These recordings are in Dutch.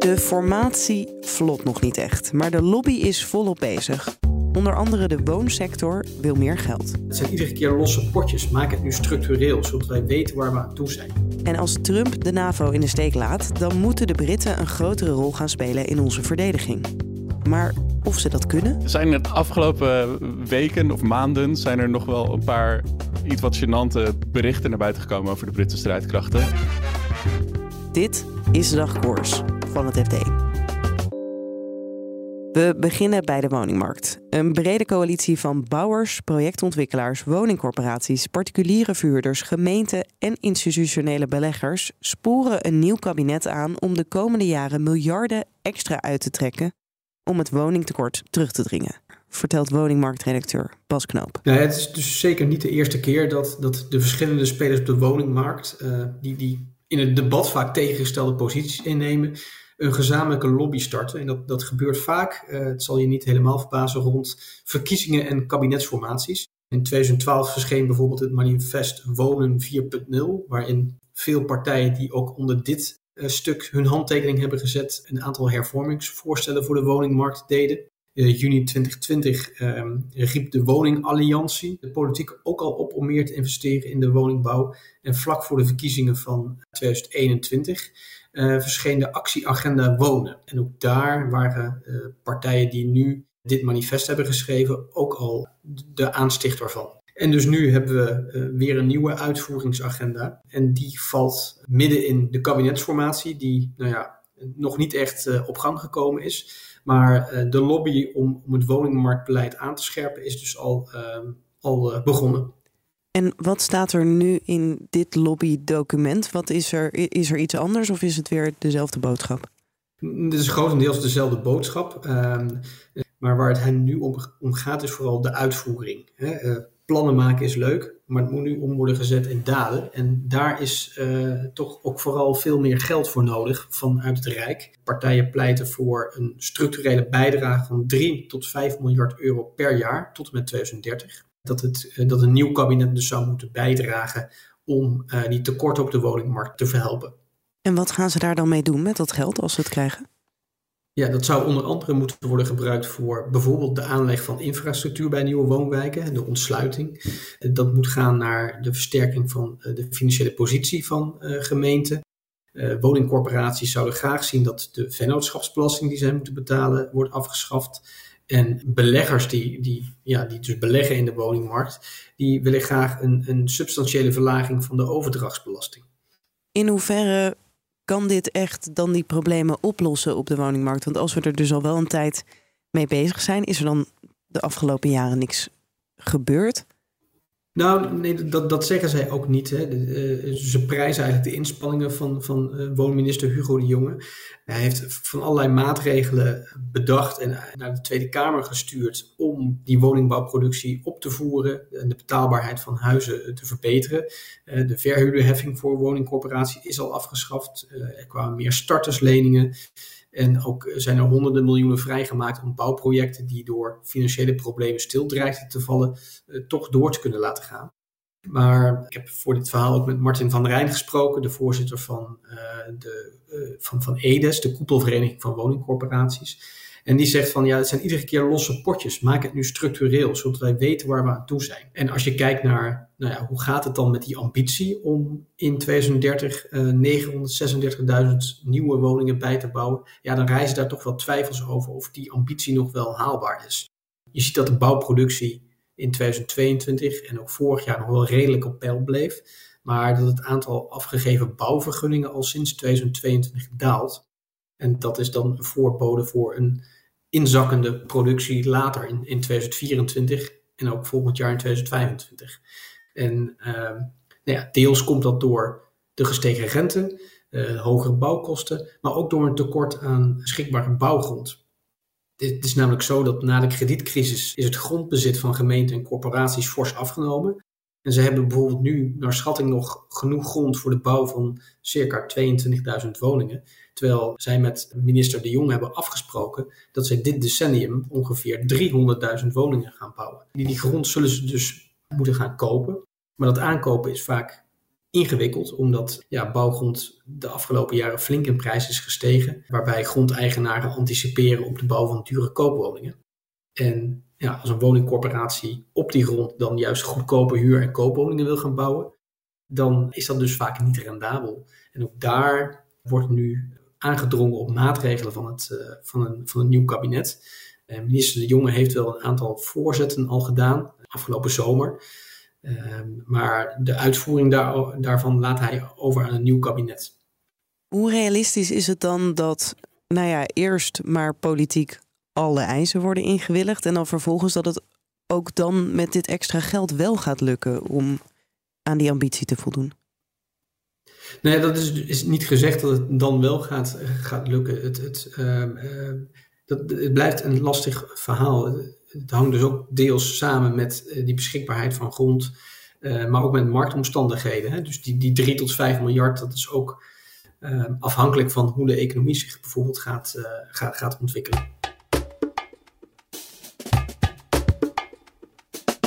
De formatie vlot nog niet echt, maar de lobby is volop bezig. Onder andere de woonsector wil meer geld. Het zijn iedere keer losse potjes. Maak het nu structureel, zodat wij weten waar we aan toe zijn. En als Trump de NAVO in de steek laat, dan moeten de Britten een grotere rol gaan spelen in onze verdediging. Maar of ze dat kunnen? Zijn de afgelopen weken of maanden zijn er nog wel een paar iets wat gênante berichten naar buiten gekomen over de Britse strijdkrachten? Dit is de dagkoers van het FD. We beginnen bij de woningmarkt. Een brede coalitie van bouwers, projectontwikkelaars, woningcorporaties, particuliere vuurders, gemeenten en institutionele beleggers sporen een nieuw kabinet aan om de komende jaren miljarden extra uit te trekken om het woningtekort terug te dringen. Vertelt woningmarktredacteur Bas Knoop. Het is dus zeker niet de eerste keer dat, dat de verschillende spelers op de woningmarkt, uh, die, die in het debat vaak tegengestelde posities innemen, een gezamenlijke lobby starten. En dat, dat gebeurt vaak, uh, het zal je niet helemaal verbazen, rond verkiezingen en kabinetsformaties. In 2012 verscheen bijvoorbeeld het manifest Wonen 4.0, waarin veel partijen die ook onder dit uh, stuk hun handtekening hebben gezet, een aantal hervormingsvoorstellen voor de woningmarkt deden. Uh, juni 2020 uh, riep de Woningalliantie de politiek ook al op om meer te investeren in de woningbouw. En vlak voor de verkiezingen van 2021 uh, verscheen de actieagenda Wonen. En ook daar waren uh, partijen die nu dit manifest hebben geschreven ook al de aanstichter van. En dus nu hebben we weer een nieuwe uitvoeringsagenda. En die valt midden in de kabinetsformatie, die nou ja, nog niet echt op gang gekomen is. Maar de lobby om, om het woningmarktbeleid aan te scherpen is dus al, ehm, al begonnen. En wat staat er nu in dit lobbydocument? Wat is er, is er iets anders of is het weer dezelfde boodschap? Het is grotendeels dezelfde boodschap. Uh, maar waar het hen nu om, om, gaat is vooral de uitvoering. Hè? Plannen maken is leuk, maar het moet nu om worden gezet in daden. En daar is uh, toch ook vooral veel meer geld voor nodig vanuit het Rijk. Partijen pleiten voor een structurele bijdrage van 3 tot 5 miljard euro per jaar tot en met 2030 dat, het, eh, dat een nieuw kabinet dus zou moeten bijdragen om uh, die tekorten op de woningmarkt te verhelpen. En wat gaan ze daar dan mee doen met dat geld als ze het krijgen? Ja, dat zou onder andere moeten worden gebruikt voor bijvoorbeeld de aanleg van infrastructuur bij nieuwe woonwijken, de ontsluiting. Dat moet gaan naar de versterking van de financiële positie van uh, gemeenten. Woningcorporaties zouden graag zien dat de vennootschapsbelasting die zij moeten betalen wordt afgeschaft. En beleggers die, die, ja, die dus beleggen in de woningmarkt, die willen graag een, een substantiële verlaging van de overdrachtsbelasting. In hoeverre kan dit echt dan die problemen oplossen op de woningmarkt? Want als we er dus al wel een tijd mee bezig zijn, is er dan de afgelopen jaren niks gebeurd? Nou, nee, dat, dat zeggen zij ook niet. Hè. De, uh, ze prijzen eigenlijk de inspanningen van, van uh, woonminister Hugo de Jonge. Hij heeft van allerlei maatregelen bedacht en naar de Tweede Kamer gestuurd om die woningbouwproductie op te voeren en de betaalbaarheid van huizen te verbeteren. Uh, de verhuurderheffing voor woningcorporatie is al afgeschaft. er kwamen meer startersleningen. En ook zijn er honderden miljoenen vrijgemaakt om bouwprojecten die door financiële problemen stil dreigden te vallen, uh, toch door te kunnen laten gaan. Maar ik heb voor dit verhaal ook met Martin van Rijn gesproken, de voorzitter van, uh, de, uh, van, van EDES, de koepelvereniging van woningcorporaties. En die zegt van ja, het zijn iedere keer losse potjes. Maak het nu structureel, zodat wij weten waar we aan toe zijn. En als je kijkt naar, nou ja, hoe gaat het dan met die ambitie om in 2030 uh, 936.000 nieuwe woningen bij te bouwen? Ja, dan reizen daar toch wel twijfels over of die ambitie nog wel haalbaar is. Je ziet dat de bouwproductie in 2022 en ook vorig jaar nog wel redelijk op peil bleef. Maar dat het aantal afgegeven bouwvergunningen al sinds 2022 daalt. En dat is dan een voorbode voor een inzakkende productie later in, in 2024 en ook volgend jaar in 2025. En uh, nou ja, deels komt dat door de gestegen rente, uh, hogere bouwkosten, maar ook door een tekort aan beschikbare bouwgrond. Het is namelijk zo dat na de kredietcrisis is het grondbezit van gemeenten en corporaties fors afgenomen. En ze hebben bijvoorbeeld nu naar schatting nog genoeg grond voor de bouw van circa 22.000 woningen. Terwijl zij met minister De Jong hebben afgesproken dat zij dit decennium ongeveer 300.000 woningen gaan bouwen. Die, grond zullen ze dus moeten gaan kopen. Maar dat aankopen is vaak ingewikkeld, omdat ja, bouwgrond de afgelopen jaren flink in prijs is gestegen. Waarbij grondeigenaren anticiperen op de bouw van dure koopwoningen. En ja, als een woningcorporatie op die grond dan juist goedkope huur- en koopwoningen wil gaan bouwen, dan is dat dus vaak niet rendabel. En ook daar wordt nu aangedrongen op maatregelen van, het, uh, van, een, van een nieuw kabinet. Uh, minister De Jonge heeft wel een aantal voorzetten al gedaan, afgelopen zomer. Uh, maar de uitvoering daar, daarvan laat hij over aan een nieuw kabinet. Hoe realistisch is het dan dat, nou ja, eerst maar politiek alle eisen worden ingewilligd en dan vervolgens dat het ook dan met dit extra geld wel gaat lukken om aan die ambitie te voldoen? Nee, dat is, is niet gezegd dat het dan wel gaat, gaat lukken. Het, het, uh, uh, dat, blijft een lastig verhaal. Het hangt dus ook deels samen met eh, die beschikbaarheid van grond, uh, maar ook met marktomstandigheden. Hè. Dus die, die 3 tot 5 miljard, dat is ook uh, afhankelijk van hoe de economie zich bijvoorbeeld gaat, uh, gaat, gaat ontwikkelen.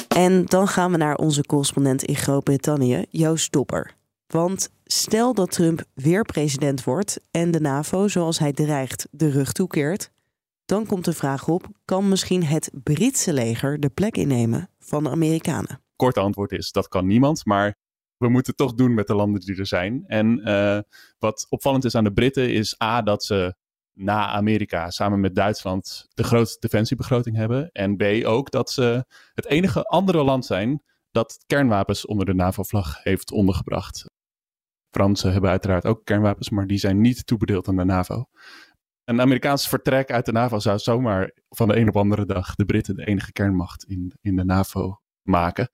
En dan gaan we naar onze correspondent in Groot-Brittannië, Joost Dopper. Want stel dat Trump weer president wordt en de NAVO, zoals hij dreigt, de rug toekeert, dan komt de vraag op: kan misschien het Britse leger de plek innemen van de Amerikanen? Korte antwoord is: dat kan niemand, maar we moeten het toch doen met de landen die er zijn. En uh, wat opvallend is aan de Britten is A, dat ze na Amerika samen met Duitsland de grootste defensiebegroting hebben. En B ook dat ze het enige andere land zijn dat kernwapens onder de NAVO-vlag heeft ondergebracht. Fransen hebben uiteraard ook kernwapens, maar die zijn niet toebedeeld aan de NAVO. Een Amerikaans vertrek uit de NAVO zou zomaar van de een op andere dag de Britten de enige kernmacht in, in de NAVO maken.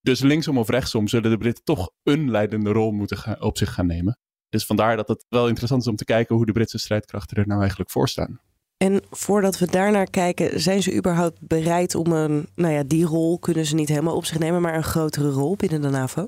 Dus linksom of rechtsom zullen de Britten toch een leidende rol moeten op zich gaan nemen. Dus vandaar dat het wel interessant is om te kijken hoe de Britse strijdkrachten er nou eigenlijk voor staan. En voordat we daarnaar kijken, zijn ze überhaupt bereid om een, nou ja, die rol kunnen ze niet helemaal op zich nemen, maar een grotere rol binnen de NAVO?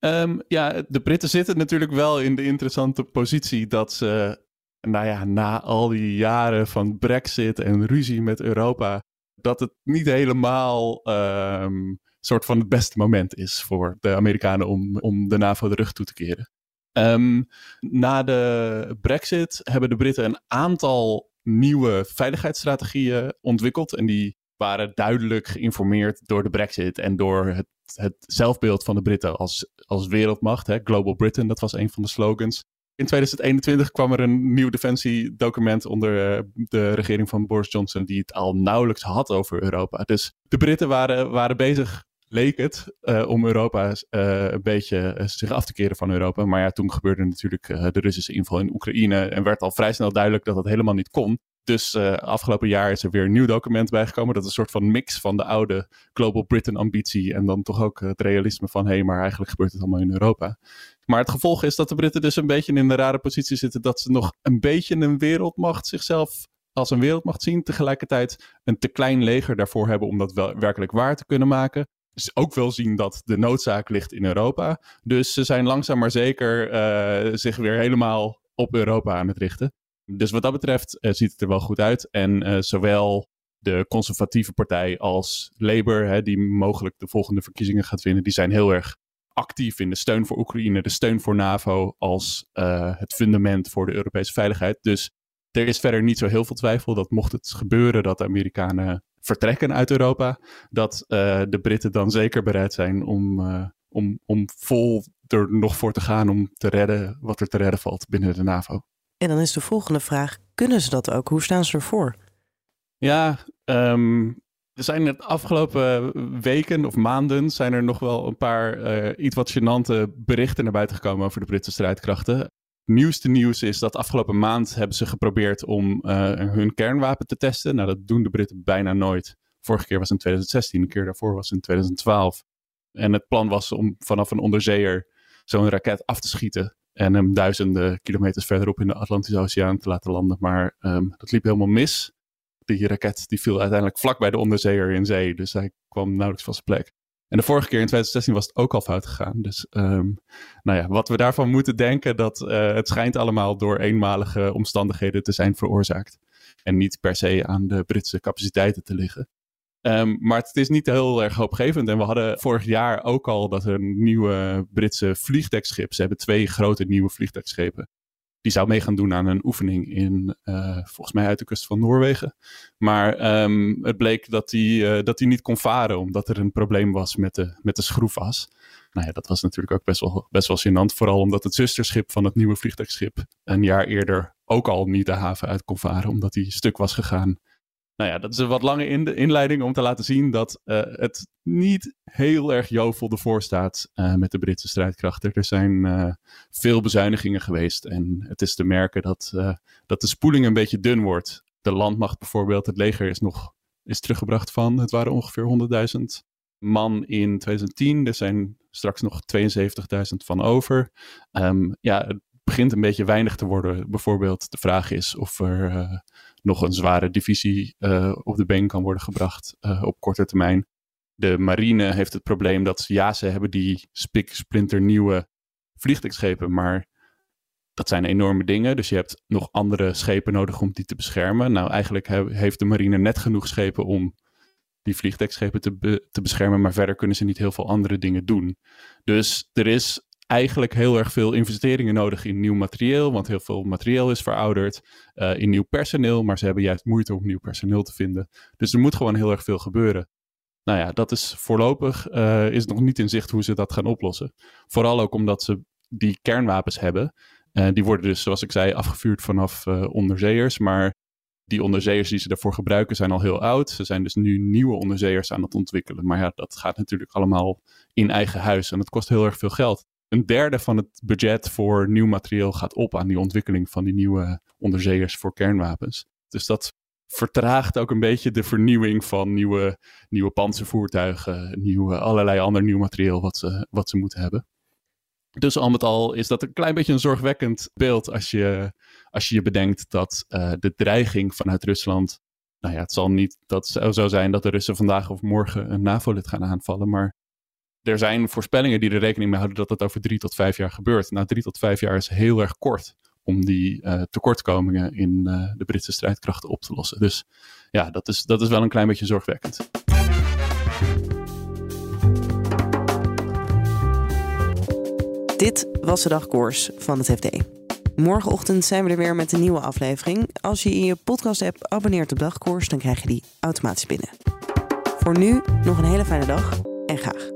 Um, ja, de Britten zitten natuurlijk wel in de interessante positie dat ze, nou ja, na al die jaren van Brexit en ruzie met Europa, dat het niet helemaal um, soort van het beste moment is voor de Amerikanen om, om de NAVO de rug toe te keren. Um, na de Brexit hebben de Britten een aantal nieuwe veiligheidsstrategieën ontwikkeld. En die waren duidelijk geïnformeerd door de Brexit en door het, het zelfbeeld van de Britten als, als wereldmacht. Hè. Global Britain, dat was een van de slogans. In 2021 kwam er een nieuw defensiedocument onder uh, de regering van Boris Johnson, die het al nauwelijks had over Europa. Dus de Britten waren, waren bezig leek het, uh, om Europa uh, een beetje zich af te keren van Europa. Maar ja, toen gebeurde natuurlijk de Russische inval in Oekraïne en werd al vrij snel duidelijk dat dat helemaal niet kon. Dus afgelopen jaar is er weer een nieuw document bijgekomen. Dat is een soort van mix van de oude Global Britain ambitie en dan toch ook het realisme van hé, hey, maar eigenlijk gebeurt het allemaal in Europa. Maar het gevolg is dat de Britten dus een beetje in de rare positie zitten dat ze nog een beetje een wereldmacht zichzelf als een wereldmacht zien. Tegelijkertijd een te klein leger daarvoor hebben om dat wel werkelijk waar te kunnen maken ook wel zien dat de noodzaak ligt in Europa. Dus ze zijn langzaam maar zeker uh, zich weer helemaal op Europa aan het richten. Dus wat dat betreft uh, ziet het er wel goed uit. En uh, zowel de conservatieve partij als Labour, hè, die mogelijk de volgende verkiezingen gaat winnen, die zijn heel erg actief in de steun voor Oekraïne, de steun voor NAVO als het fundament voor de Europese veiligheid. Dus er is verder niet zo heel veel twijfel dat mocht het gebeuren dat de Amerikanen vertrekken uit Europa, dat de Britten dan zeker bereid zijn om, om, om vol er nog voor te gaan om te redden wat er te redden valt binnen de NAVO. En dan is de volgende vraag: kunnen ze dat ook? Hoe staan ze ervoor? Ja, um, er zijn de afgelopen weken of maanden zijn er nog wel een paar uh, iets wat gênante berichten naar buiten gekomen over de Britse strijdkrachten nieuwste nieuws is dat afgelopen maand hebben ze geprobeerd om uh, hun kernwapen te testen. Nou, dat doen de Britten bijna nooit. Vorige keer was in 2016, de keer daarvoor was in 2012. En het plan was om vanaf een onderzeeër zo'n raket af te schieten en hem duizenden kilometers verderop in de Atlantische Oceaan te laten landen. Maar um, dat liep helemaal mis. Die raket die viel uiteindelijk vlak bij de onderzeeër in zee, dus hij kwam nauwelijks van zijn plek. En de vorige keer in 2016 was het ook al fout gegaan. Dus um, nou ja, wat we daarvan moeten denken, dat uh, het schijnt allemaal door eenmalige omstandigheden te zijn veroorzaakt. En niet per se aan de Britse capaciteiten te liggen. Um, maar het is niet heel erg hoopgevend. En we hadden vorig jaar ook al dat er een nieuwe Britse vliegdekschip. Ze hebben twee grote nieuwe vliegdekschepen. Die zou mee gaan doen aan een oefening in, uh, volgens mij uit de kust van Noorwegen. Maar um, het bleek dat die, uh, dat die niet kon varen, omdat er een probleem was met de, met de schroefas. Nou ja, dat was natuurlijk ook best wel, best wel gênant. Vooral omdat het zusterschip van het nieuwe vliegdekschip een jaar eerder ook al niet de haven uit kon varen, omdat die stuk was gegaan nou ja, dat is een wat lange in inleiding om te laten zien dat uh, het niet heel erg jovel ervoor staat uh, met de Britse strijdkrachten. Er zijn uh, veel bezuinigingen geweest en het is te merken dat, dat de spoeling een beetje dun wordt. De landmacht bijvoorbeeld, het leger is nog is teruggebracht van, het waren ongeveer 100.000 man in 2010. Er zijn straks nog 72.000 van over. Um, ja, het begint een beetje weinig te worden. Bijvoorbeeld de vraag is of er nog een zware divisie uh, op de been kan worden gebracht uh, op korte termijn. De marine heeft het probleem dat ja, ze hebben die spik splinter nieuwe vliegtuigschepen, maar dat zijn enorme dingen. Dus je hebt nog andere schepen nodig om die te beschermen. Nou, eigenlijk he heeft de marine net genoeg schepen om die vliegtuigschepen te, te beschermen, maar verder kunnen ze niet heel veel andere dingen doen. Dus er is eigenlijk heel erg veel investeringen nodig in nieuw materieel, want heel veel materieel is verouderd, uh, in nieuw personeel, maar ze hebben juist moeite om nieuw personeel te vinden. Dus er moet gewoon heel erg veel gebeuren. Nou ja, dat is voorlopig uh, is nog niet in zicht hoe ze dat gaan oplossen. Vooral ook omdat ze die kernwapens hebben. Uh, die worden dus, zoals ik zei, afgevuurd vanaf onderzeeërs. Maar die onderzeeërs die ze daarvoor gebruiken zijn al heel oud. Ze zijn dus nu nieuwe onderzeeërs aan het ontwikkelen. Maar ja, dat gaat natuurlijk allemaal in eigen huis en dat kost heel erg veel geld een derde van het budget voor nieuw materieel gaat op aan die ontwikkeling van die nieuwe onderzeeërs voor kernwapens. Dus dat vertraagt ook een beetje de vernieuwing van nieuwe, nieuwe panzervoertuigen, nieuwe, allerlei ander nieuw materieel wat ze, wat ze moeten hebben. Dus al met al is dat een klein beetje een zorgwekkend beeld als je als je, je bedenkt dat uh, de dreiging vanuit Rusland. Nou ja, het zal niet dat zo zijn dat de Russen vandaag of morgen een NAVO-lid gaan aanvallen, maar er zijn voorspellingen die er rekening mee houden dat dat over drie tot vijf jaar gebeurt. Nou, drie tot vijf jaar is heel erg kort om die uh, tekortkomingen in uh, de Britse strijdkrachten op te lossen. Dus ja, dat is, dat is wel een klein beetje zorgwekkend. Dit was de dagkoers van het FD. Morgenochtend zijn we er weer met een nieuwe aflevering. Als je in je podcast-app abonneert op dagkoers, dan krijg je die automatisch binnen. Voor nu nog een hele fijne dag en graag